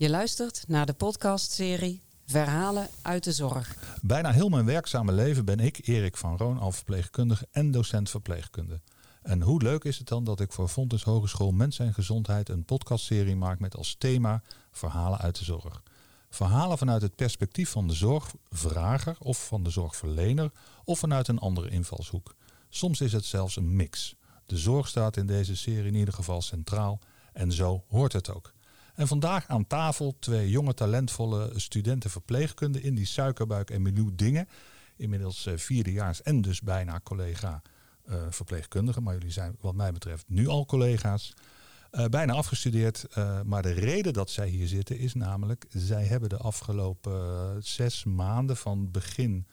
Je luistert naar de podcastserie Verhalen uit de Zorg. Bijna heel mijn werkzame leven ben ik, Erik van Roon, al verpleegkundige en docent verpleegkunde. En hoe leuk is het dan dat ik voor Fontys Hogeschool Mens en Gezondheid een podcastserie maak met als thema Verhalen uit de Zorg. Verhalen vanuit het perspectief van de zorgvrager of van de zorgverlener of vanuit een andere invalshoek. Soms is het zelfs een mix. De zorg staat in deze serie in ieder geval centraal en zo hoort het ook. En vandaag aan tafel twee jonge talentvolle studenten verpleegkunde in die suikerbuik en menu dingen. Inmiddels uh, vierdejaars en dus bijna collega uh, verpleegkundigen. Maar jullie zijn wat mij betreft nu al collega's. Uh, bijna afgestudeerd. maar de reden dat zij hier zitten is namelijk... zij hebben de afgelopen zes maanden van begin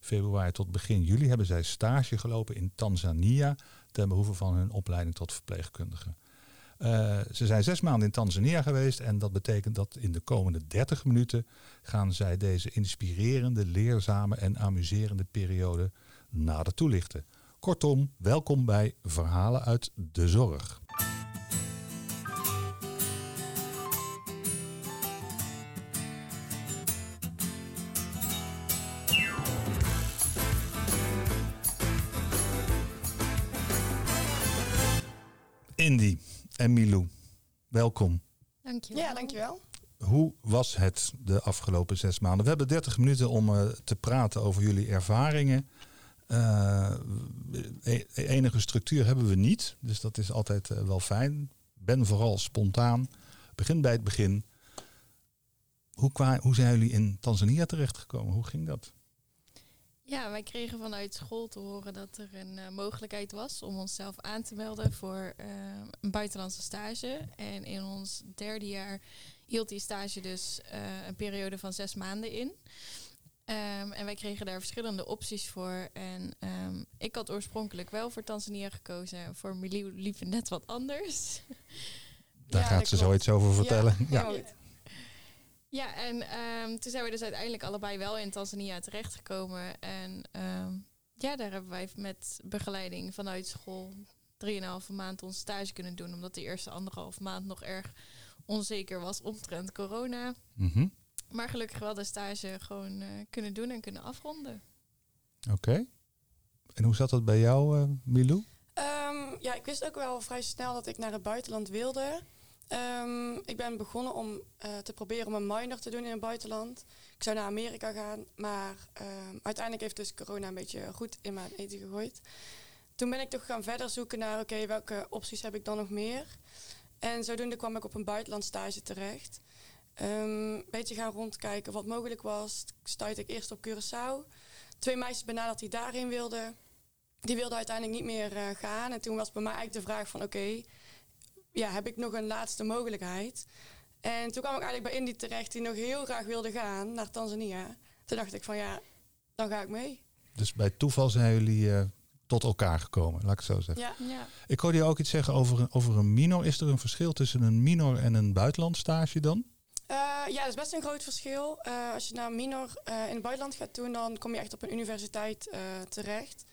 februari tot begin juli... hebben zij stage gelopen in Tanzania... ten behoeve van hun opleiding tot verpleegkundige. Uh, ze zijn zes maanden in Tanzania geweest en dat betekent dat in de komende 30 minuten gaan zij deze inspirerende, leerzame en amuserende periode nader toelichten. Kortom, welkom bij Verhalen uit de Zorg. Welkom. Dankjewel. Ja, dankjewel. Hoe was het de afgelopen zes maanden? We hebben 30 minuten om uh, te praten over jullie ervaringen. Uh, enige structuur hebben we niet, dus dat is altijd uh, wel fijn. Ben vooral spontaan. Begin bij het begin. Hoe, hoe zijn jullie in Tanzania terechtgekomen? Hoe ging dat? Ja, wij kregen vanuit school te horen dat er een uh, mogelijkheid was om onszelf aan te melden voor uh, een buitenlandse stage. En in ons derde jaar hield die stage dus uh, een periode van zes maanden in. Um, en wij kregen daar verschillende opties voor. En um, ik had oorspronkelijk wel voor Tanzania gekozen. Voor Milieu liever net wat anders. Daar ja, gaat ze zoiets over vertellen. Ja, ja. Ja, en um, toen zijn we dus uiteindelijk allebei wel in Tanzania terechtgekomen. En um, ja, daar hebben wij met begeleiding vanuit school drieënhalve maand onze stage kunnen doen. Omdat de eerste anderhalve maand nog erg onzeker was omtrent corona. Mm -hmm. Maar gelukkig wel de stage gewoon uh, kunnen doen en kunnen afronden. Oké. Okay. En hoe zat dat bij jou, uh, Milou? Um, ja, ik wist ook wel vrij snel dat ik naar het buitenland wilde. Um, ik ben begonnen om uh, te proberen om een minor te doen in het buitenland. Ik zou naar Amerika gaan, maar um, uiteindelijk heeft dus corona een beetje goed in mijn eten gegooid. Toen ben ik toch gaan verder zoeken naar, oké, welke opties heb ik dan nog meer? En zodoende kwam ik op een buitenlandstage terecht. Um, een beetje gaan rondkijken wat mogelijk was. Stuitte ik eerst op Curaçao. Twee meisjes benaderd die daarin wilden. Die wilden uiteindelijk niet meer uh, gaan. En toen was bij mij eigenlijk de vraag van, oké, ja, heb ik nog een laatste mogelijkheid. En toen kwam ik eigenlijk bij Indy terecht die nog heel graag wilde gaan naar Tanzania. Toen dacht ik van ja, dan ga ik mee. Dus bij toeval zijn jullie uh, tot elkaar gekomen, laat ik het zo zeggen. Ja. ja. Ik hoorde je ook iets zeggen over een, over een minor. Is er een verschil tussen een minor en een buitenlandstage dan? Uh, ja, dat is best een groot verschil. Uh, als je naar een minor in het buitenland gaat doen, dan kom je echt op een universiteit terecht.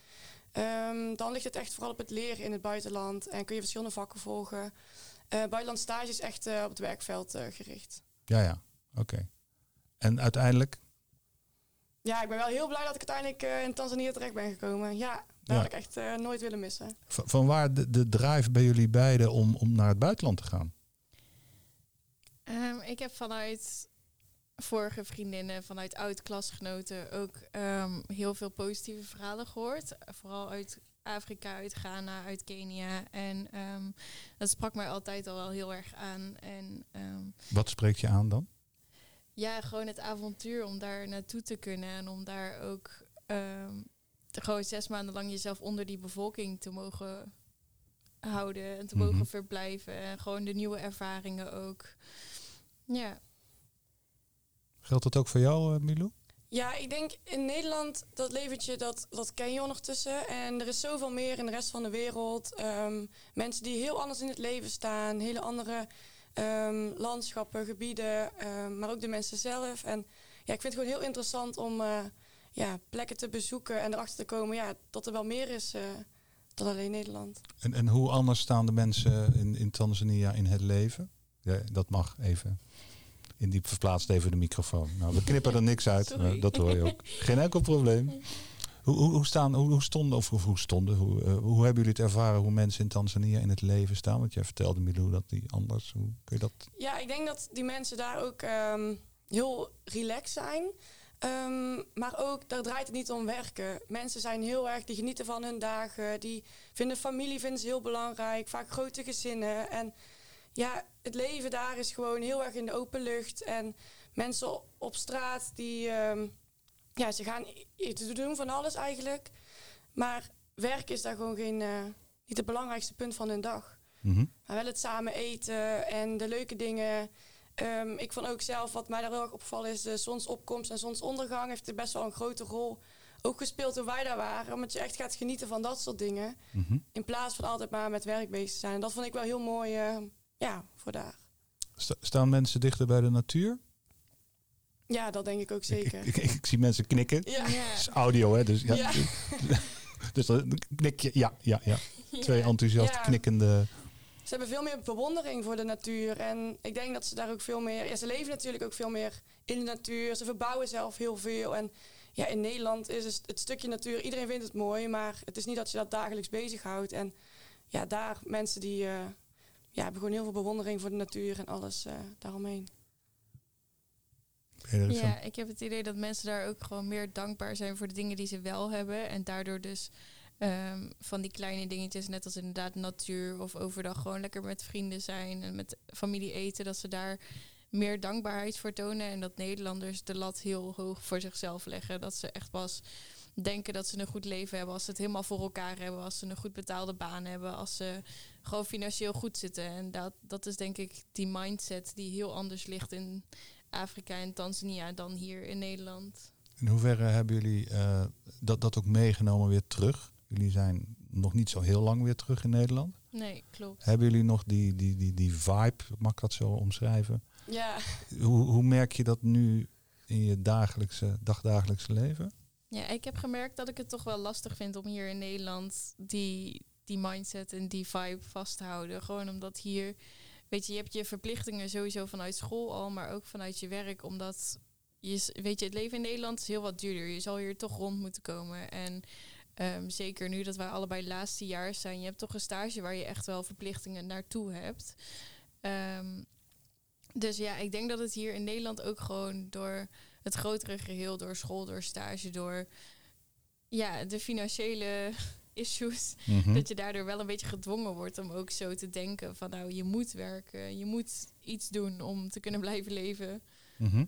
Um, dan ligt het echt vooral op het leren in het buitenland en kun je verschillende vakken volgen. Uh, buitenland stage is echt uh, op het werkveld uh, gericht. Ja, ja, oké. Okay. En uiteindelijk? Ja, ik ben wel heel blij dat ik uiteindelijk in Tanzania terecht ben gekomen. Ja, daar ja. had ik echt nooit willen missen. Van, van waar de, de drive bij jullie beiden om, om naar het buitenland te gaan? Um, ik heb vanuit vorige vriendinnen, vanuit oud-klasgenoten ook um, heel veel positieve verhalen gehoord. Vooral uit Afrika, uit Ghana, uit Kenia. En um, dat sprak mij altijd al wel heel erg aan. En, um, Wat spreekt je aan dan? Ja, gewoon het avontuur om daar naartoe te kunnen. En om daar ook gewoon zes maanden lang jezelf onder die bevolking te mogen houden. En te mm -hmm. mogen verblijven. En gewoon de nieuwe ervaringen ook. Ja. Geldt dat ook voor jou, uh, Milou? Ja, ik denk in Nederland, dat leventje, dat, dat ken je ondertussen. En er is zoveel meer in de rest van de wereld. Um, mensen die heel anders in het leven staan. Hele andere um, landschappen, gebieden. Um, maar ook de mensen zelf. En ja, ik vind het gewoon heel interessant om uh, ja, plekken te bezoeken. En erachter te komen ja, dat er wel meer is uh, dan alleen Nederland. En, en hoe anders staan de mensen in, in Tanzania in het leven? Ja, dat mag even In die verplaatst even de microfoon. Nou, we knippen er niks uit. Maar dat hoor je ook. Geen enkel probleem. Hoe, hoe, hoe, staan, hoe, hoe stonden, of hoe, hoe stonden, hoe, eh, hoe hebben jullie het ervaren hoe mensen in Tanzania in het leven staan? Want jij vertelde Milou dat die anders, hoe kun je dat? Ja, ik denk dat die mensen daar ook ehm, heel relaxed zijn. Ehm, maar ook, daar draait het niet om werken. Mensen zijn heel erg, die genieten van hun dagen. Die vinden familie vinden ze heel belangrijk. Vaak grote gezinnen. En ja, het leven daar is gewoon heel erg in de open lucht. En mensen op, straat, die... ehm, ja, ze gaan iets doen van alles eigenlijk. Maar werk is daar gewoon geen, eh, niet het belangrijkste punt van hun dag. Mhm. Maar wel het samen eten en de leuke dingen. Ehm, ik vond ook zelf, wat mij daar heel erg opgevallen is, de zonsopkomst en zonsondergang heeft er best wel een grote rol ook gespeeld toen wij daar waren. Omdat je echt gaat genieten van dat soort dingen. Mhm. In plaats van altijd maar met werk bezig te zijn. En dat vond ik wel heel mooi, eh, ja, voor daar. Sta- staan mensen dichter bij de natuur? Ja, dat denk ik ook zeker. ik, ik, ik zie mensen knikken. ja. Het is audio, hè? Dus ja. Ja. dus dan knik je. Ja, ja, ja. Twee Ja. enthousiast knikkende. Ze hebben veel meer bewondering voor de natuur. En ik denk dat ze daar ook veel meer... Ja, ze leven natuurlijk ook veel meer in de natuur. Ze verbouwen zelf heel veel. En ja, in Nederland is het, het stukje natuur... Iedereen vindt het mooi, maar het is niet dat je dat dagelijks bezighoudt. En ja, daar mensen die... eh, ja, hebben gewoon heel veel bewondering voor de natuur en alles eh, daaromheen. Ja, ik heb het idee dat mensen daar ook gewoon meer dankbaar zijn voor de dingen die ze wel hebben. En daardoor dus ehm, van die kleine dingetjes, net als inderdaad natuur of overdag gewoon lekker met vrienden zijn en met familie eten, dat ze daar meer dankbaarheid voor tonen. En dat Nederlanders de lat heel hoog voor zichzelf leggen. Dat ze echt pas denken dat ze een goed leven hebben als ze het helemaal voor elkaar hebben, als ze een goed betaalde baan hebben, als ze gewoon financieel goed zitten. En dat, dat is denk ik die mindset die heel anders ligt in Afrika en Tanzania dan hier in Nederland. In hoeverre hebben jullie eh, dat, dat ook meegenomen weer terug? Jullie zijn nog niet zo heel lang weer terug in Nederland. Nee, klopt. Hebben jullie nog die, die, die, die vibe, mag ik dat zo omschrijven? Ja, Hoe, hoe merk je dat nu in je dagelijkse, dagdagelijkse leven? Ja, ik heb gemerkt dat ik het toch wel lastig vind om hier in Nederland die, die mindset en die vibe vast te houden. Gewoon omdat hier, weet je, je hebt je verplichtingen sowieso vanuit school al, maar ook vanuit je werk. Omdat je, weet je, het leven in Nederland is heel wat duurder. Je zal hier toch rond moeten komen. En ehm, zeker nu dat wij allebei laatste jaar zijn, je hebt toch een stage waar je echt wel verplichtingen naartoe hebt. Ehm, dus ja, ik denk dat het hier in Nederland ook gewoon door het grotere geheel, door school, door stage, door ja, de financiële issues, Mhm. dat je daardoor wel een beetje gedwongen wordt om ook zo te denken van nou, je moet werken, je moet iets doen om te kunnen blijven leven. Mhm.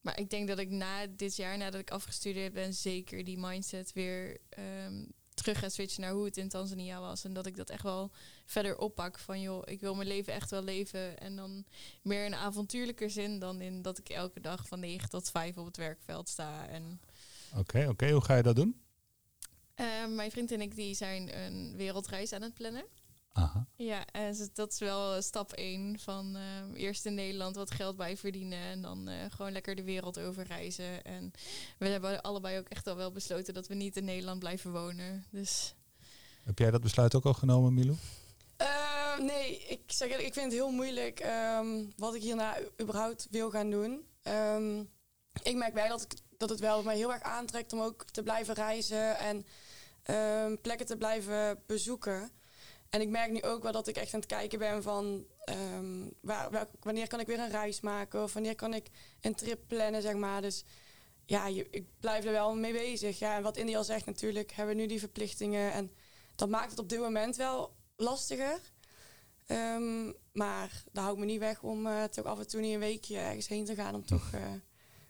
Maar ik denk dat ik na dit jaar, nadat ik afgestudeerd ben, zeker die mindset weer ehm, terug ga switchen naar hoe het in Tanzania was. En dat ik dat echt wel verder oppak van joh, ik wil mijn leven echt wel leven. En dan meer in avontuurlijker zin dan in dat ik elke dag van 9 tot 5 op het werkveld sta. En Oké, oké. Hoe ga je dat doen? eh, mijn vriend en ik die zijn een wereldreis aan het plannen. Aha. Ja, en dat is wel stap 1 van eh, eerst in Nederland wat geld bij verdienen en dan eh, gewoon lekker de wereld over reizen. En we hebben allebei ook echt al wel besloten dat we niet in Nederland blijven wonen. Dus Heb jij dat besluit ook al genomen, Milou? Eh, nee, ik zeg eerlijk, ik vind het heel moeilijk ehm, wat ik hierna überhaupt wil gaan doen. Ehm, ik merk wel dat, ik, dat het wel mij heel erg aantrekt om ook te blijven reizen en ehm, plekken te blijven bezoeken. En ik merk nu ook wel dat ik echt aan het kijken ben van wanneer kan ik weer een reis maken of wanneer kan ik een trip plannen, zeg maar. Dus ja, ik blijf er wel mee bezig. Ja, en wat Indy al zegt natuurlijk, hebben we nu die verplichtingen en dat maakt het op dit moment wel lastiger. Ehm, maar dat houdt me niet weg om eh, toch af en toe niet een weekje ergens heen te gaan om toch eh,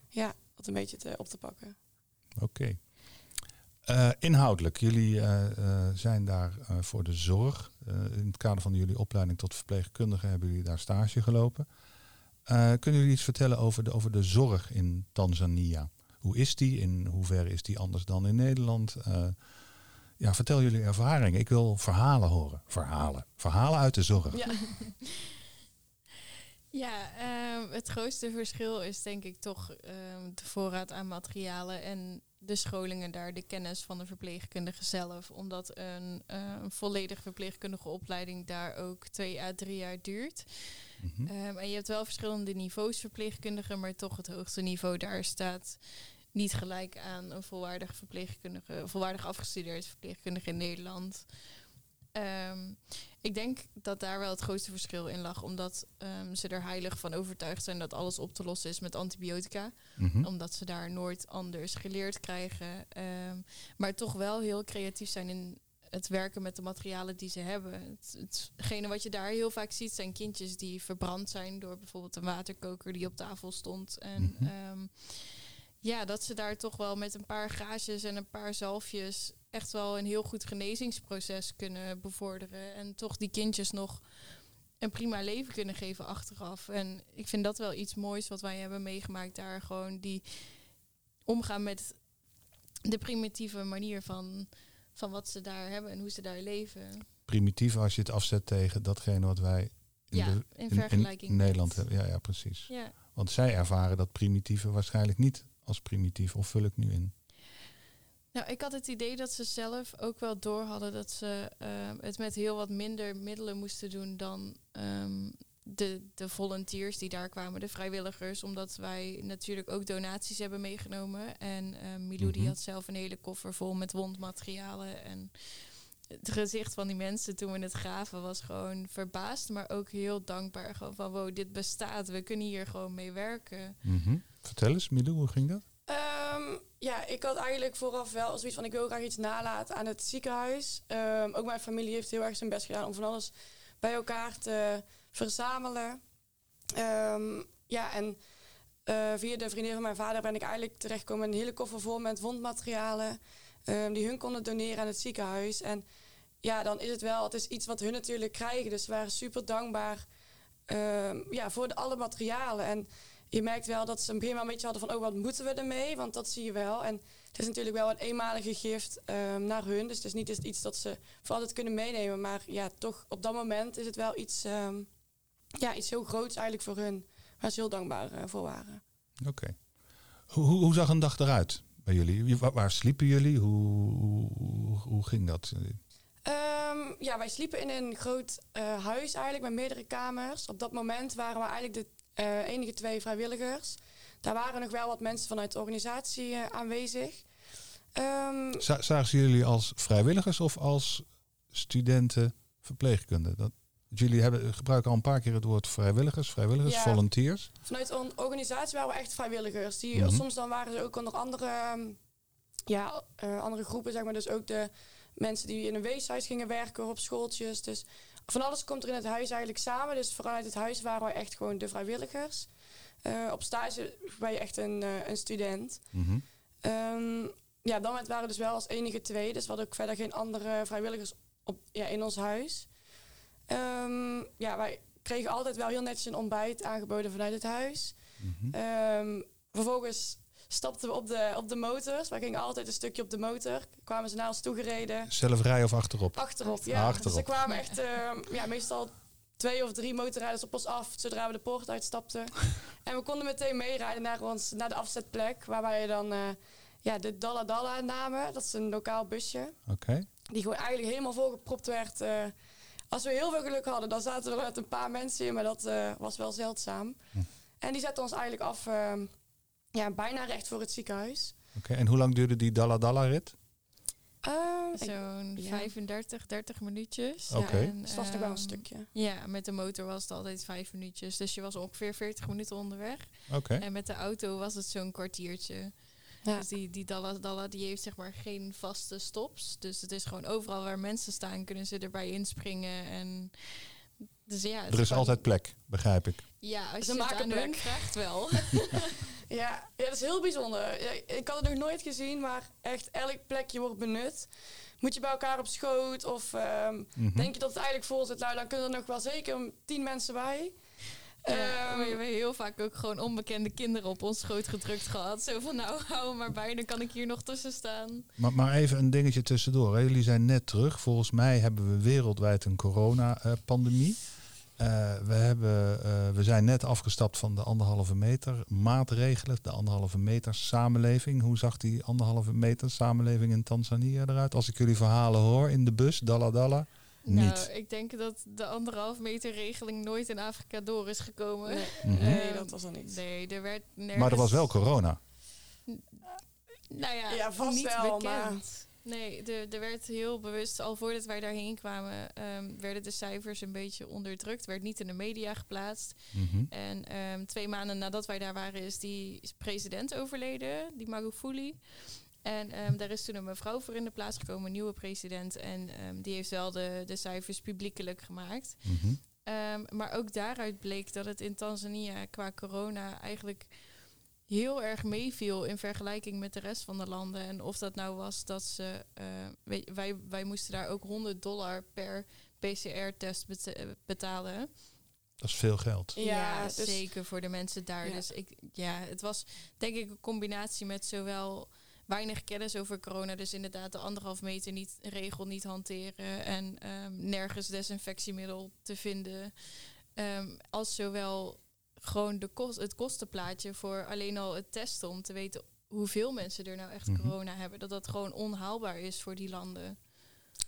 ja, dat een beetje te, op te pakken. Oké. Eh, inhoudelijk, jullie zijn daar voor de zorg. In het kader van jullie opleiding tot verpleegkundige hebben jullie daar stage gelopen. Kunnen jullie iets vertellen over de, over de zorg in Tanzania? Hoe is die? In hoeverre is die anders dan in Nederland? Ja, vertel jullie ervaringen. Ik wil verhalen horen. Verhalen. Verhalen uit de zorg. Ja. ja, ehm, het grootste verschil is denk ik toch ehm, de voorraad aan materialen en de scholingen daar, de kennis van de verpleegkundige zelf. Omdat een, eh, een volledig verpleegkundige opleiding daar ook twee à drie jaar duurt. Mhm. Ehm, en je hebt wel verschillende niveaus verpleegkundigen, maar toch het hoogste niveau daar staat niet gelijk aan een volwaardige verpleegkundige, volwaardig afgestudeerd verpleegkundige in Nederland. Ehm, ik denk dat daar wel het grootste verschil in lag, omdat ehm, ze er heilig van overtuigd zijn dat alles op te lossen is met antibiotica. Mhm. Omdat ze daar nooit anders geleerd krijgen. ehm, maar toch wel heel creatief zijn in het werken met de materialen die ze hebben. Het, hetgene wat je daar heel vaak ziet zijn kindjes die verbrand zijn door bijvoorbeeld een waterkoker die op tafel stond. En Mhm. Ja, dat ze daar toch wel met een paar gaasjes en een paar zalfjes echt wel een heel goed genezingsproces kunnen bevorderen. En toch die kindjes nog een prima leven kunnen geven achteraf. En ik vind dat wel iets moois wat wij hebben meegemaakt daar. Gewoon die omgaan met de primitieve manier van, van wat ze daar hebben en hoe ze daar leven. Primitief als je het afzet tegen datgene wat wij in, ja, de, in Nederland hebben. Ja, ja, precies. Ja. Want zij ervaren dat primitieve waarschijnlijk niet als primitief. Of vul ik nu in? Nou, ik had het idee dat ze zelf ook wel door hadden dat ze ehm, het met heel wat minder middelen moesten doen dan ehm, de, de volunteers die daar kwamen, de vrijwilligers. Omdat wij natuurlijk ook donaties hebben meegenomen. En ehm Milou die Mhm. had zelf een hele koffer vol met wondmaterialen. En het gezicht van die mensen toen we het graven was gewoon verbaasd, maar ook heel dankbaar. Gewoon van wow, dit bestaat, we kunnen hier gewoon mee werken. Mhm. Vertel eens, Milou, hoe ging dat? Ehm, ja, ik had eigenlijk vooraf wel zoiets van ik wil graag iets nalaten aan het ziekenhuis. Ehm, ook mijn familie heeft heel erg zijn best gedaan om van alles bij elkaar te verzamelen. Ehm, ja, en eh, via de vriendin van mijn vader ben ik eigenlijk terechtgekomen met een hele koffer vol met wondmaterialen. die hun konden doneren aan het ziekenhuis. En ja, dan is het wel, het is iets wat hun natuurlijk krijgen. Dus we waren super dankbaar ja, voor de, alle materialen. En je merkt wel dat ze een begin wel een beetje hadden van... oh, wat moeten we ermee? Want dat zie je wel. En het is natuurlijk wel een eenmalige gift ehm, naar hun. Dus het is niet eens iets dat ze voor altijd kunnen meenemen. Maar ja, toch op dat moment is het wel iets, ehm, ja, iets heel groots eigenlijk voor hun. Waar ze heel dankbaar eh, voor waren. Oké. Hoe, hoe, hoe zag een dag eruit bij jullie? Waar, waar sliepen jullie? Hoe, hoe, hoe, hoe ging dat? Ehm, ja, wij sliepen in een groot eh, huis eigenlijk met meerdere kamers. Op dat moment waren we eigenlijk de eh, enige twee vrijwilligers. Daar waren nog wel wat mensen vanuit de organisatie eh, aanwezig. Za- Zagen ze jullie als vrijwilligers of als studenten verpleegkunde? Dat, jullie hebben, gebruiken al een paar keer het woord vrijwilligers, vrijwilligers, Ja. volunteers. Vanuit de organisatie waren we echt vrijwilligers. Die, Mhm. Soms dan waren ze ook onder andere, ehm, ja, eh, andere groepen, zeg maar. Dus ook de mensen die in een weeshuis gingen werken op schooltjes. Dus van alles komt er in het huis eigenlijk samen. Dus vanuit het huis waren wij echt gewoon de vrijwilligers. Eh, op stage ben je echt een, eh, een student. Mhm. Ehm, ja, dan waren we dus wel als enige twee. Dus we hadden ook verder geen andere vrijwilligers op, ja, in ons huis. Ehm, ja, wij kregen altijd wel heel netjes een ontbijt aangeboden vanuit het huis. Mhm. Ehm, vervolgens stapten we op de, op de motors. Wij gingen altijd een stukje op de motor. Kwamen ze naar ons toegereden. Zelf rijden of achterop? Achterop, ja. Ah, achterop. Dus er kwamen echt ehm, ja, meestal twee of drie motorrijders op ons af... zodra we de poort uitstapten. en we konden meteen meerijden naar, ons, naar de afzetplek... waar wij dan eh, ja, de Dalla Dalla namen. Dat is een lokaal busje. Oké. Die gewoon eigenlijk helemaal volgepropt werd... eh, als we heel veel geluk hadden, dan zaten er met een paar mensen in, maar dat eh, was wel zeldzaam. Hm. En die zetten ons eigenlijk af, ehm, ja, bijna recht voor het ziekenhuis. Oké. En hoe lang duurde die Dalla Dalla rit? Ehm, ik- Zo'n ja. 35, 30 minuutjes. Oké. En, dus dat was nog wel een ehm, stukje. Ja, met de motor was het altijd vijf minuutjes. Dus je was ongeveer 40 minuten onderweg. Oké. En met de auto was het zo'n kwartiertje. Ja. Dus die, die Dalla Dalla die heeft zeg maar geen vaste stops. Dus het is gewoon overal waar mensen staan, kunnen ze erbij inspringen. En dus ja, het Er is gewoon- altijd plek, begrijp ik. Ja, als Ze je het maken vraagt wel. Ja, ja, dat is heel bijzonder. Ja, ik had het nog nooit gezien, maar echt elk plekje wordt benut. Moet je bij elkaar op schoot of ehm, Mhm. denk je dat het eigenlijk vol zit? Nou, dan kunnen er nog wel zeker tien mensen bij. Ja, Ehm, we hebben heel vaak ook gewoon onbekende kinderen op ons schoot gedrukt gehad. Zo van, nou, hou maar bij, dan kan ik hier nog tussen staan. Maar, maar even een dingetje tussendoor. Hè. Jullie zijn net terug. Volgens mij hebben we wereldwijd een coronapandemie. Eh we, hebben, eh, we zijn net afgestapt van de anderhalve meter maatregelen. De anderhalve meter samenleving. Hoe zag die anderhalve meter samenleving in Tanzania eruit? Als ik jullie verhalen hoor in de bus, Dalla Dalla. Nou, niet. ik denk dat de anderhalf meter regeling nooit in Afrika door is gekomen. Nee, Mhm. nee, Ehm, dat was er niet. Nee, er werd nergens... Maar er was wel corona. Nou ja, Ja, vast niet wel, bekend. maar- Nee, er, er werd heel bewust, al voordat wij daarheen kwamen, ehm, werden de cijfers een beetje onderdrukt. Werd niet in de media geplaatst. Mhm. En ehm, twee maanden nadat wij daar waren, is die president overleden, die Magufuli. En ehm, daar is toen een mevrouw voor in de plaats gekomen, een nieuwe president. En die heeft wel de, de cijfers publiekelijk gemaakt. Mhm. Maar ook daaruit bleek dat het in Tanzania qua corona eigenlijk heel erg meeviel in vergelijking met de rest van de landen. En of dat nou was dat ze. eh, weet- wij, wij moesten daar ook 100 dollar per PCR-test betalen. Dat is veel geld. Ja, Ja, dus- zeker voor de mensen daar. Ja. Dus ik, ja, het was denk ik een combinatie met zowel weinig kennis over corona, dus inderdaad de anderhalf meter niet, regel niet hanteren en ehm, nergens desinfectiemiddel te vinden, ehm, als zowel gewoon de kost, het kostenplaatje voor alleen al het testen om te weten hoeveel mensen er nou echt Mhm. corona hebben, dat dat gewoon onhaalbaar is voor die landen.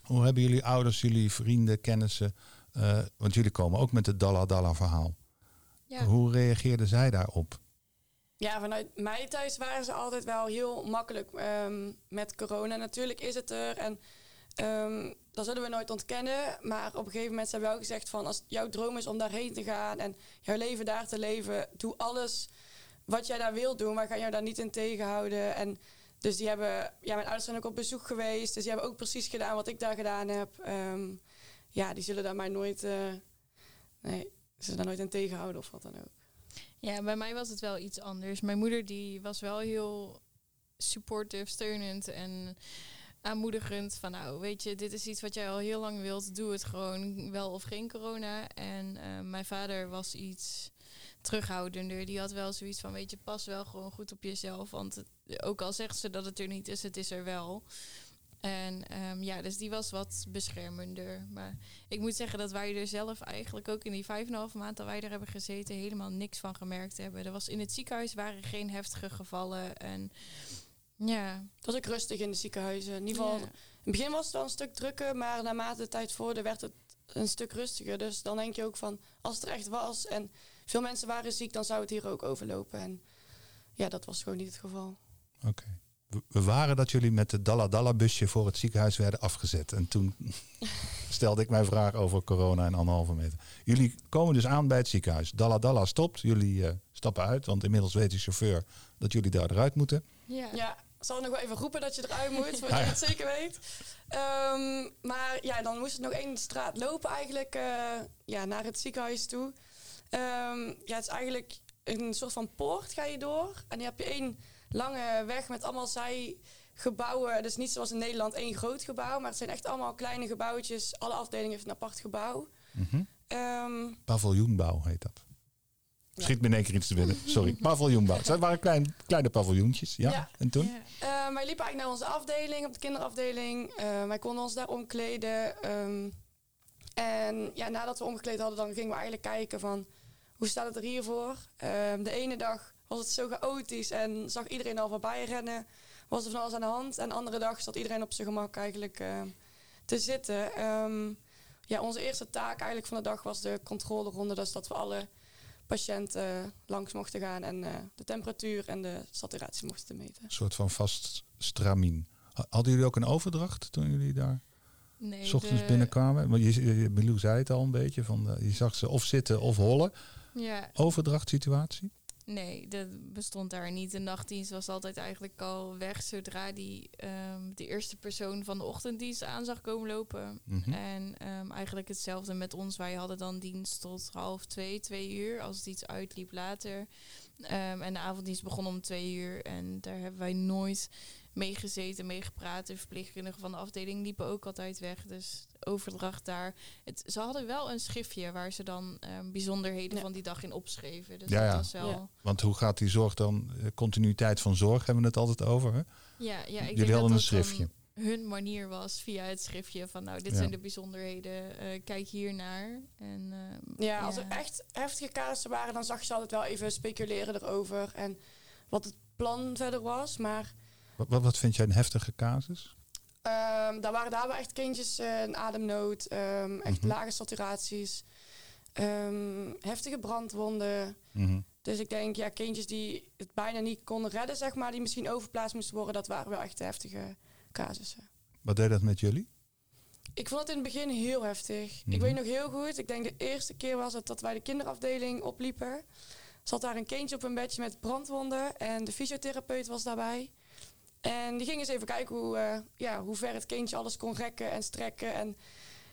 Hoe hebben jullie ouders, jullie vrienden, kennissen, eh, want jullie komen ook met het Dalla Dalla verhaal. Ja. Hoe reageerden zij daarop? Ja, vanuit mij thuis waren ze altijd wel heel makkelijk ehm, met corona. Natuurlijk is het er en ehm, dat zullen we nooit ontkennen. Maar op een gegeven moment hebben we wel gezegd van... als jouw droom is om daarheen te gaan en jouw leven daar te leven... doe alles wat jij daar wilt doen. Wij gaan jou daar niet in tegenhouden. En dus die hebben... Ja, mijn ouders zijn ook op bezoek geweest. Dus die hebben ook precies gedaan wat ik daar gedaan heb. Ehm, ja, die zullen daar mij nooit... eh, nee, zullen daar nooit in tegenhouden of wat dan ook. Ja, bij mij was het wel iets anders. Mijn moeder die was wel heel supportive, steunend en aanmoedigend. Van nou, weet je, dit is iets wat jij al heel lang wilt. Doe het gewoon, wel of geen corona. En eh, mijn vader was iets terughoudender. Die had wel zoiets van, weet je, pas wel gewoon goed op jezelf. Want ook al zegt ze dat het er niet is, het is er wel. En ehm, ja, dus die was wat beschermender. Maar ik moet zeggen dat wij er zelf eigenlijk ook in die vijf en een half maand dat wij er hebben gezeten helemaal niks van gemerkt hebben. Er was in het ziekenhuis waren geen heftige gevallen. En ja, Het was ook rustig in de ziekenhuizen. In ieder geval, ja. in het begin was het wel een stuk drukker, maar naarmate de tijd vorderde werd het een stuk rustiger. Dus dan denk je ook van, als het er echt was en veel mensen waren ziek, dan zou het hier ook overlopen. En ja, dat was gewoon niet het geval. Oké. We- We waren dat jullie met het Dalla Dalla busje voor het ziekenhuis werden afgezet. En toen stelde ik mijn vraag over corona en anderhalve meter. Jullie komen dus aan bij het ziekenhuis. Dalla Dalla stopt. Jullie eh, stappen uit, want inmiddels weet de chauffeur dat jullie daar eruit moeten. Ja. Ja, zal nog wel even roepen dat je eruit moet, zodat Ah, je het zeker weet. Ehm, maar ja, dan moest het nog één straat lopen eigenlijk eh, ja, naar het ziekenhuis toe. Ehm, ja, het is eigenlijk een soort van poort ga je door. En dan heb je één lange weg met allemaal zijgebouwen. Dus niet zoals in Nederland één groot gebouw, maar het zijn echt allemaal kleine gebouwtjes. Alle afdelingen heeft een apart gebouw. Mhm. Ehm, Paviljoenbouw heet dat. Schiet me in één keer iets te binnen. Sorry, paviljoenbouw. Het waren klein, kleine paviljoentjes. Ja. Ja. En toen? Ja. Eh, wij liepen eigenlijk naar onze afdeling, op de kinderafdeling. Eh, wij konden ons daar omkleden. ehm, en ja, nadat we omgekleed hadden, dan gingen we eigenlijk kijken van... hoe staat het er hiervoor? Ehm de ene dag was het zo chaotisch en zag iedereen al voorbij rennen. Was er van alles aan de hand. En de andere dag zat iedereen op zijn gemak eigenlijk eh, te zitten. Ehm, ja, onze eerste taak eigenlijk van de dag was de controleronde. Dus dat we alle patiënten langs mochten gaan en eh, de temperatuur en de saturatie mochten meten. Een soort van vast stramien. Ha- Hadden jullie ook een overdracht toen jullie daar Nee, s ochtends de- binnenkwamen? Want je, je, Milou zei het al een beetje. Van, eh, je zag ze of zitten of hollen. Ja, Overdrachtssituatie? Nee, dat bestond daar niet. De nachtdienst was altijd eigenlijk al weg zodra die ehm, de eerste persoon van de ochtenddienst aan zag komen lopen. Mhm. En ehm, eigenlijk hetzelfde met ons. Wij hadden dan dienst tot half twee, twee uur. Als het iets uitliep later. Ehm, en de avonddienst begon om twee uur. En daar hebben wij nooit mee gezeten, mee gepraat. De verpleegkundigen van de afdeling liepen ook altijd weg. Dus overdracht daar. Het, ze hadden wel een schriftje waar ze dan ehm, bijzonderheden Ja. van die dag in opschreven. Dus Ja, dat ja. was wel... Ja. Want hoe gaat die zorg dan? eh, Continuïteit van zorg hebben we het altijd over. Hè? Ja, ja, ik Jullie denk hadden dat een schriftje. hun manier was via het schriftje van nou, dit Ja. zijn de bijzonderheden, eh, kijk hier naar. En, ehm, Ja, als er echt heftige casussen waren, dan zag je ze altijd wel even speculeren erover. En wat het plan verder was. Maar Wat, wat, vind jij een heftige casus? Ehm, daar waren daar wel echt kindjes eh, een ademnood, ehm, echt Mhm. lage saturaties, ehm, heftige brandwonden. Mhm. Dus ik denk, ja, kindjes die het bijna niet konden redden, zeg maar, die misschien overplaatst moesten worden, dat waren wel echt heftige casussen. Wat deed dat met jullie? Ik vond het in het begin heel heftig. Mhm. Ik weet nog heel goed, ik denk de eerste keer was het dat wij de kinderafdeling opliepen. Zat daar een kindje op een bedje met brandwonden en de fysiotherapeut was daarbij. En die ging eens even kijken hoe, eh, ja, hoe ver het kindje alles kon rekken en strekken. En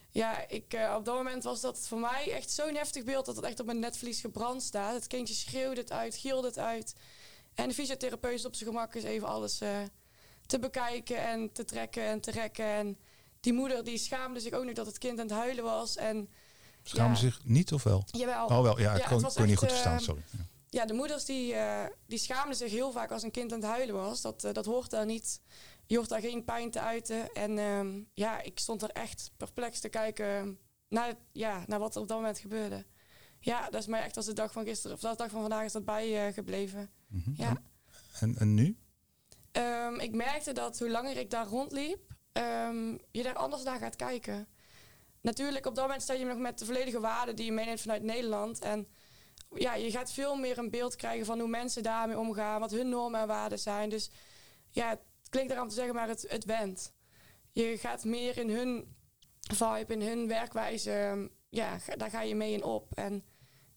ja, ik, eh, op dat moment was dat voor mij echt zo'n heftig beeld dat het echt op mijn netvlies gebrand staat. Het kindje schreeuwde het uit, gielde het uit. En de fysiotherapeut is op zijn gemak eens even alles eh, te bekijken en te trekken en te rekken. En die moeder die schaamde zich ook nog dat het kind aan het huilen was. En Ja. zich niet of wel? jawel, Oh wel, ja, ik Ja, kon, het was kon niet goed verstaan, sorry. Ja. Ja, de moeders die, eh, die schaamden zich heel vaak als een kind aan het huilen was. Dat, eh, dat hoort daar niet. Je hoort daar geen pijn te uiten. En ehm, ja, ik stond er echt perplex te kijken naar, ja, naar wat er op dat moment gebeurde. Ja, dat is mij echt als de dag van gisteren, of de dag van vandaag is dat bij eh, gebleven. Mhm. Ja. En, en, en nu? Ehm, ik merkte dat hoe langer ik daar rondliep, ehm, je daar anders naar gaat kijken. Natuurlijk, op dat moment sta je nog met de volledige waarden die je meeneemt vanuit Nederland. En ja, je gaat veel meer een beeld krijgen van hoe mensen daarmee omgaan, wat hun normen en waarden zijn. Dus ja, het klinkt eraan te zeggen, maar het, het went. Je gaat meer in hun vibe, in hun werkwijze, ja, daar ga je mee in op. En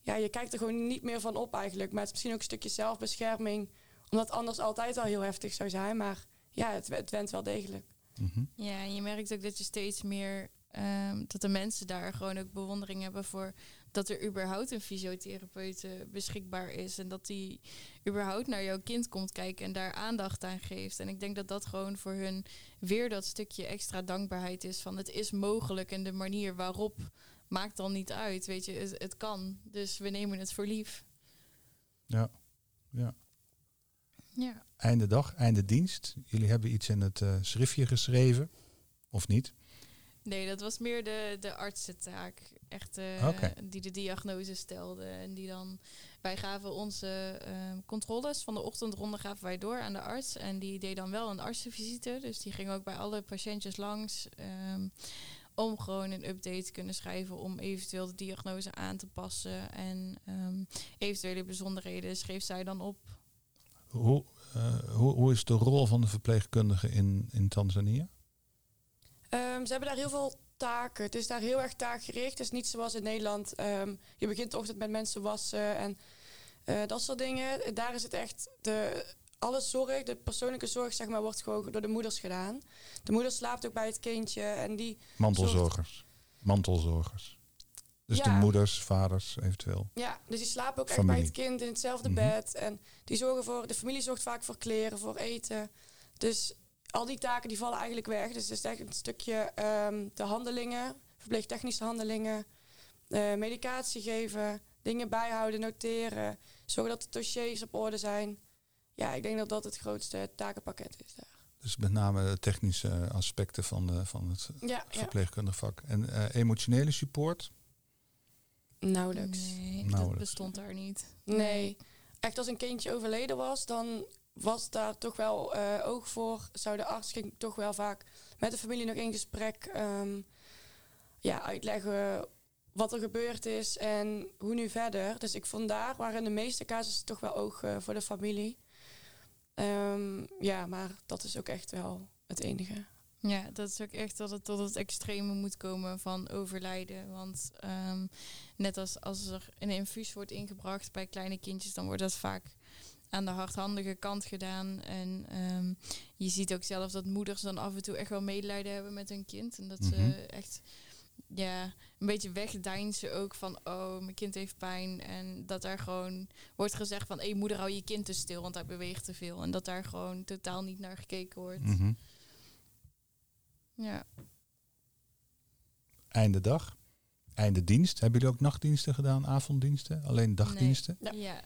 ja, je kijkt er gewoon niet meer van op eigenlijk. Maar het is misschien ook een stukje zelfbescherming omdat het anders altijd al heel heftig zou zijn. Maar ja, het, het went wel degelijk. Mhm. Ja, en je merkt ook dat je steeds meer ehm, dat de mensen daar gewoon ook bewondering hebben voor dat er überhaupt een fysiotherapeut eh, beschikbaar is en dat die überhaupt naar jouw kind komt kijken en daar aandacht aan geeft. En ik denk dat dat gewoon voor hun weer dat stukje extra dankbaarheid is van het is mogelijk en de manier waarop maakt dan niet uit, weet je, het, het kan. Dus we nemen het voor lief. Ja. ja. Ja. Einde dag, einde dienst. Jullie hebben iets in het eh, schriftje geschreven, of niet? Nee, dat was meer de, de artsentaak. Echt eh, die de diagnose stelde. En die dan. Wij gaven onze ehm, controles van de ochtendronde gaven wij door aan de arts. En die deed dan wel een artsenvisite. Dus die ging ook bij alle patiëntjes langs. ehm, om gewoon een update te kunnen schrijven. Om eventueel de diagnose aan te passen. En ehm, eventuele bijzonderheden schreef zij dan op. Hoe, eh, hoe, hoe is de rol van de verpleegkundige in, in Tanzania? Ehm, ze hebben daar heel veel taken. Het is daar heel erg taakgericht. Het is niet zoals in Nederland. ehm, je begint de ochtend met mensen wassen en eh, dat soort dingen. Daar is het echt de... Alle zorg, de persoonlijke zorg, zeg maar, wordt gewoon door de moeders gedaan. De moeder slaapt ook bij het kindje en die Mantelzorgers. Mantelzorgers. Dus de moeders, vaders eventueel. Ja, dus die slapen ook echt bij het kind in hetzelfde Mhm. bed. En die zorgen voor, de familie zorgt vaak voor kleren, voor eten. Dus al die taken die vallen eigenlijk weg. Dus het is echt een stukje ehm, de handelingen, verpleegtechnische handelingen, eh, medicatie geven, dingen bijhouden, noteren, zorgen dat de dossiers op orde zijn. Ja, ik denk dat dat het grootste takenpakket is daar. Dus met name de technische aspecten van, de, van het Ja, verpleegkundig vak. En eh, emotionele support? nauwelijks. Nee, dat Nauwelijks. bestond daar niet. Nee. Echt als een kindje overleden was, dan was daar toch wel eh, oog voor. Zou de arts ging toch wel vaak met de familie nog in gesprek ehm, ja, uitleggen wat er gebeurd is en hoe nu verder. Dus ik vond daar waren de meeste casussen toch wel oog eh, voor de familie. Ehm, ja, maar dat is ook echt wel het enige. Ja, dat is ook echt dat het tot het extreme moet komen van overlijden. Want ehm, net als als er een infuus wordt ingebracht bij kleine kindjes, dan wordt dat vaak aan de hardhandige kant gedaan. En ehm, je ziet ook zelf dat moeders dan af en toe echt wel medelijden hebben met hun kind. En dat Mhm. ze echt ja, een beetje wegdeinzen ook van, oh, mijn kind heeft pijn. En dat daar gewoon wordt gezegd van, hé moeder, hou je kind te stil, want hij beweegt te veel. En dat daar gewoon totaal niet naar gekeken wordt. Mhm. Ja. Einde dag. Einde dienst. Hebben jullie ook nachtdiensten gedaan, avonddiensten? Alleen dagdiensten? Ja. Ja.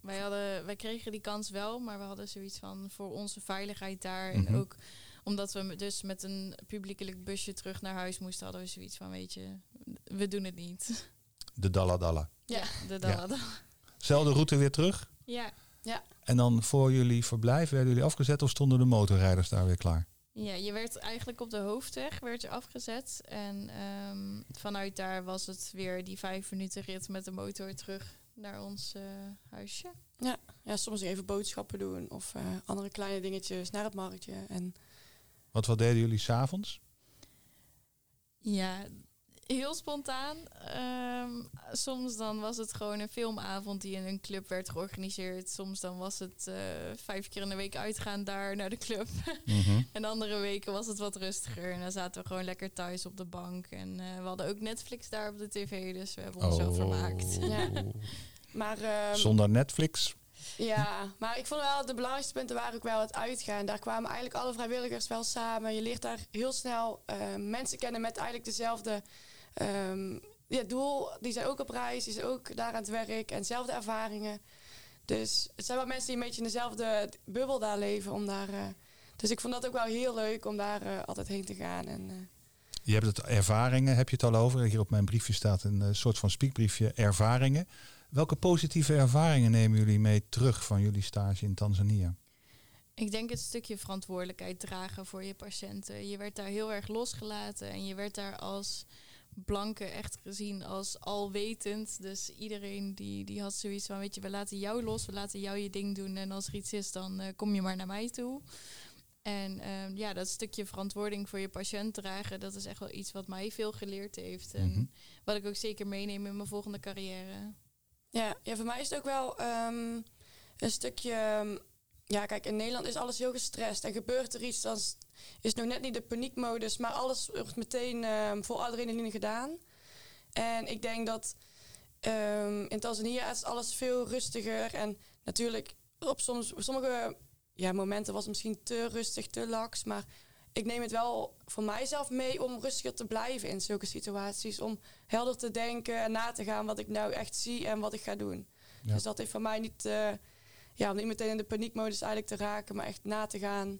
Wij, hadden, wij kregen die kans wel, maar we hadden zoiets van voor onze veiligheid daar. Mhm. En ook omdat we dus met een publiekelijk busje terug naar huis moesten, hadden we zoiets van, weet je, we doen het niet. De Dalla Dalla. Ja, de Ja. dada. Zelfde route weer terug. Ja. En dan voor jullie verblijf werden jullie afgezet of stonden de motorrijders daar weer klaar? Ja, je werd eigenlijk op de hoofdweg werd je afgezet. En ehm, vanuit daar was het weer die vijf minuten rit met de motor terug naar ons eh, huisje. Ja, soms even boodschappen doen of eh, andere kleine dingetjes naar het marktje. En Wat, wat deden jullie s'avonds? Ja, heel spontaan. Ehm, soms dan was het gewoon een filmavond die in een club werd georganiseerd. Soms dan was het eh, vijf keer in de week uitgaan daar naar de club. Mhm. en andere weken was het wat rustiger. En dan zaten we gewoon lekker thuis op de bank. En eh, we hadden ook Netflix daar op de tv, dus we hebben ons wel vermaakt. Ja. Maar ehm, Zonder Netflix? Ja, maar ik vond wel de belangrijkste punten waren ook wel het uitgaan. Daar kwamen eigenlijk alle vrijwilligers wel samen. Je leert daar heel snel eh, mensen kennen met eigenlijk dezelfde ehm, ja, doel. Die zijn ook op reis, die zijn ook daar aan het werk en dezelfde ervaringen. Dus het zijn wel mensen die een beetje in dezelfde bubbel daar leven. Om daar, eh, dus ik vond dat ook wel heel leuk om daar eh, altijd heen te gaan. En, eh, Je hebt het ervaringen, heb je het al over. Hier op mijn briefje staat een soort van spiekbriefje ervaringen. Welke positieve ervaringen nemen jullie mee terug van jullie stage in Tanzania? Ik denk het stukje verantwoordelijkheid dragen voor je patiënten. Je werd daar heel erg losgelaten en je werd daar als blanke echt gezien als alwetend. Dus iedereen die, die had zoiets van, weet je, we laten jou los, we laten jou je ding doen. En als er iets is, dan eh, kom je maar naar mij toe. En ehm, ja, dat stukje verantwoording voor je patiënt dragen, dat is echt wel iets wat mij veel geleerd heeft. En Mhm. wat ik ook zeker meeneem in mijn volgende carrière. Ja, ja, voor mij is het ook wel ehm, een stukje. Ja, kijk, in Nederland is alles heel gestrest. En gebeurt er iets, dan is is nog net niet de paniekmodus, maar alles wordt meteen ehm, vol adrenaline gedaan. En ik denk dat ehm, in Tanzania is alles veel rustiger. En natuurlijk, op soms, op sommige ja, momenten was het misschien te rustig, te laks. Maar ik neem het wel voor mijzelf mee om rustiger te blijven in zulke situaties. Om helder te denken en na te gaan wat ik nou echt zie en wat ik ga doen. Ja. Dus dat heeft voor mij niet, eh, ja, om niet meteen in de paniekmodus eigenlijk te raken, maar echt na te gaan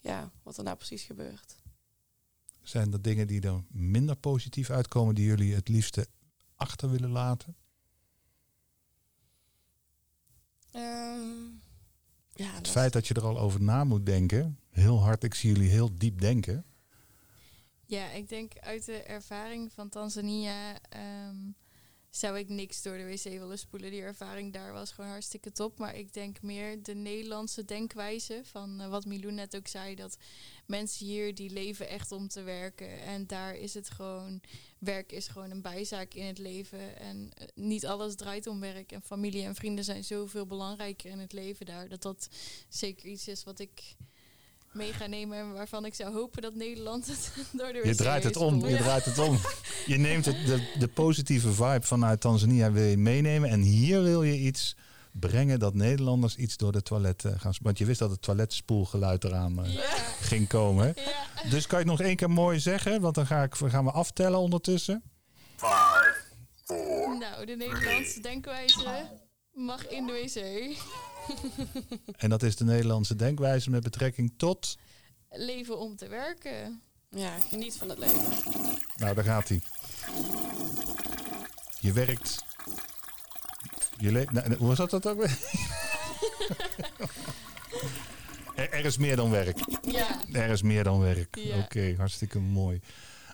ja, wat er nou precies gebeurt. Zijn er dingen die er minder positief uitkomen die jullie het liefste achter willen laten? Ehm, ja, Het feit dat je er al over na moet denken, heel hard, ik zie jullie heel diep denken. Ja, ik denk uit de ervaring van Tanzania ehm, zou ik niks door de wc willen spoelen. Die ervaring daar was gewoon hartstikke top. Maar ik denk meer de Nederlandse denkwijze van eh, wat Milou net ook zei. Dat mensen hier die leven echt om te werken. En daar is het gewoon, werk is gewoon een bijzaak in het leven. En eh, niet alles draait om werk. En familie en vrienden zijn zoveel belangrijker in het leven daar. Dat dat zeker iets is wat ik mee ga nemen en waarvan ik zou hopen dat Nederland het door de Je wc draait het om, je draait het om. Je neemt het, de, de positieve vibe vanuit Tanzania wil je meenemen. En hier wil je iets brengen dat Nederlanders iets door de toiletten gaan... sp- Want je wist dat het toiletspoelgeluid eraan eh, Ja, ging komen. ja. Dus kan je het nog één keer mooi zeggen? Want dan ga ik, gaan we aftellen ondertussen. Nou, de Nederlandse denkwijze mag in de wc. En dat is de Nederlandse denkwijze met betrekking tot... Leven om te werken. ja, geniet van het leven. Nou, daar gaat hij. Je werkt. Je le- nou, hoe was dat, ook weer? er, er is meer dan werk. Ja. Er is meer dan werk. Ja. Oké, hartstikke mooi.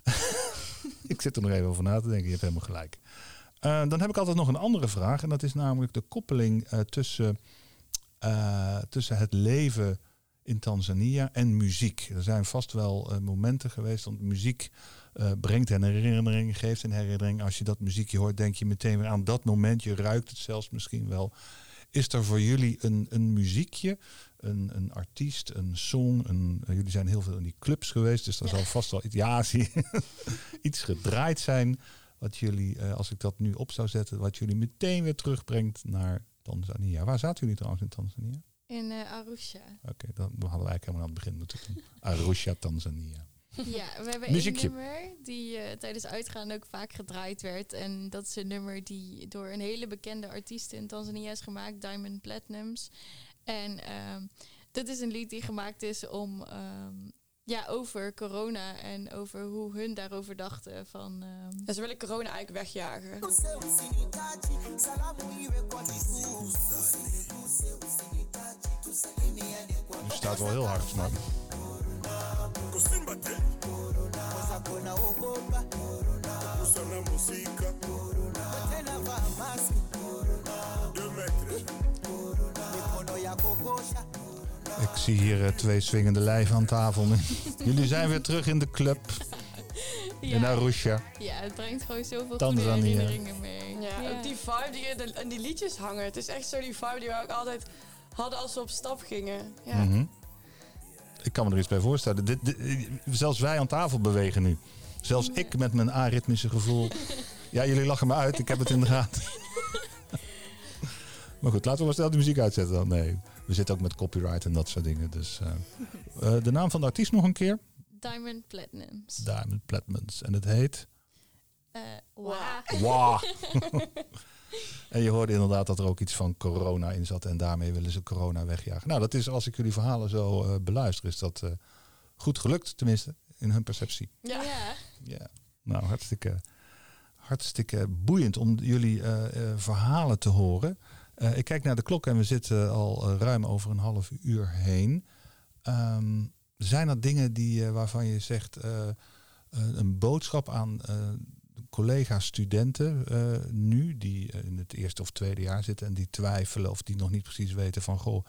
ik zit er nog even over na te denken. Je hebt helemaal gelijk. Eh, dan heb ik altijd nog een andere vraag. En dat is namelijk de koppeling eh, tussen, eh, tussen het leven in Tanzania en muziek. Er zijn vast wel eh, momenten geweest. Want muziek eh, brengt een herinnering, geeft een herinnering. Als je dat muziekje hoort, denk je meteen weer aan dat moment. Je ruikt het zelfs misschien wel. Is er voor jullie een, een muziekje, een, een artiest, een song? Een, jullie zijn heel veel in die clubs geweest, dus er zal vast wel iets, ja, zie iets gedraaid zijn. Wat jullie, als ik dat nu op zou zetten, wat jullie meteen weer terugbrengt naar Tanzania. Waar zaten jullie trouwens in Tanzania? In eh, Arusha. Oké, dan hadden we eigenlijk helemaal aan het begin moeten doen. Arusha, Tanzania. Ja, we hebben Muziekje. één nummer die eh, tijdens uitgaan ook vaak gedraaid werd. En dat is een nummer die door een hele bekende artiest in Tanzania is gemaakt, Diamond Platinums. En ehm dit is een lied die gemaakt is om ehm, ja, over corona en over hoe hun daarover dachten. Van, um... ja, ze willen corona eigenlijk wegjagen. Je staat wel heel hard, man. De ik zie hier eh, twee swingende lijven aan tafel. Jullie zijn weer terug in de club in Ja, Arusha. ja, het brengt gewoon zoveel goede Tanzania. herinneringen mee. Ja, ook die vibe die in, de, in die liedjes hangen. Het is echt zo die vibe die we ook altijd hadden als we op stap gingen. Ja. Mhm. Ik kan me er iets bij voorstellen. Dit, dit- zelfs wij aan tafel bewegen nu. Zelfs ik met mijn aritmische gevoel. Ja, jullie lachen me uit. Ik heb het in de gaten. maar goed, laten we maar snel die muziek uitzetten dan. Nee, we zitten ook met copyright en dat soort dingen. Dus, eh, eh, de naam van de artiest nog een keer. Diamond Platinums. Diamond Platinums. En het heet... Eh, wa. Wow. en je hoorde inderdaad dat er ook iets van corona in zat. En daarmee willen ze corona wegjagen. Nou, dat is als ik jullie verhalen zo eh, beluister, is dat eh, goed gelukt. Tenminste, in hun perceptie. Ja. ja. Ja, nou hartstikke, hartstikke boeiend om jullie eh, eh, verhalen te horen. Eh, ik kijk naar de klok en we zitten al eh, ruim over een half uur heen. Ehm, zijn er dingen die, eh, waarvan je zegt, een boodschap aan collega-studenten eh, nu, die in het eerste of tweede jaar zitten en die twijfelen of die nog niet precies weten van, goh,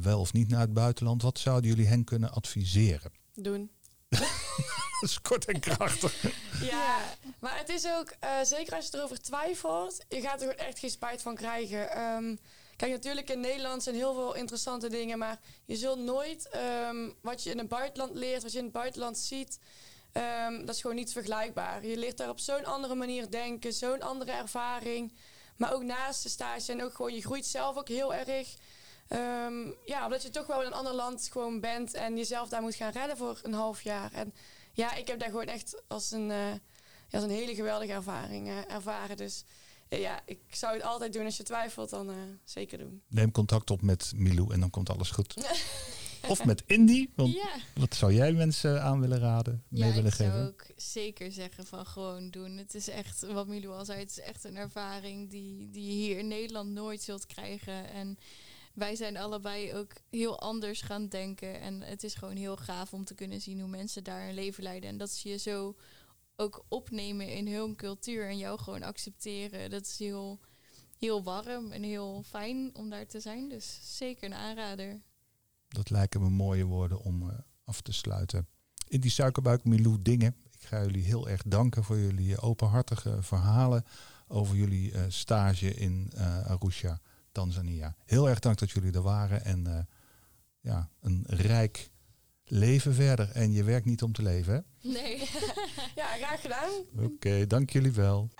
wel of niet naar het buitenland. Wat zouden jullie hen kunnen adviseren? Doen. Dat is kort en krachtig. Ja, maar het is ook, eh, zeker als je erover twijfelt, je gaat er echt geen spijt van krijgen. Ehm, kijk, natuurlijk in Nederland zijn heel veel interessante dingen, maar je zult nooit ehm, wat je in het buitenland leert, wat je in het buitenland ziet, ehm, dat is gewoon niet vergelijkbaar. Je leert daar op zo'n andere manier denken, zo'n andere ervaring. Maar ook naast de stage en ook gewoon, je groeit zelf ook heel erg. Ehm, ja, omdat je toch wel in een ander land gewoon bent en jezelf daar moet gaan redden voor een half jaar. En ja, ik heb daar gewoon echt als een, eh, ja, als een hele geweldige ervaring eh, ervaren. Dus eh, ja, ik zou het altijd doen. Als je twijfelt, dan eh, zeker doen. Neem contact op met Milou en dan komt alles goed. Of met Indy, want ja. wat zou jij mensen aan willen raden, mee Ja, willen ik zou geven? ook zeker zeggen van gewoon doen. Het is echt, wat Milou al zei, het is echt een ervaring die, die je hier in Nederland nooit zult krijgen. En wij zijn allebei ook heel anders gaan denken. En het is gewoon heel gaaf om te kunnen zien hoe mensen daar hun leven leiden. En dat ze je zo ook opnemen in hun cultuur en jou gewoon accepteren. Dat is heel, heel warm en heel fijn om daar te zijn. Dus zeker een aanrader. Dat lijken me mooie woorden om eh, af te sluiten. In die suikerbuik Milou Dingen. Ik ga jullie heel erg danken voor jullie eh, openhartige verhalen over jullie eh, stage in eh, Arusha, Tanzania. Heel erg dank dat jullie er waren en eh, ja, een rijk leven verder. En je werkt niet om te leven, hè? Nee. Ja, graag gedaan. Oké, dank jullie wel.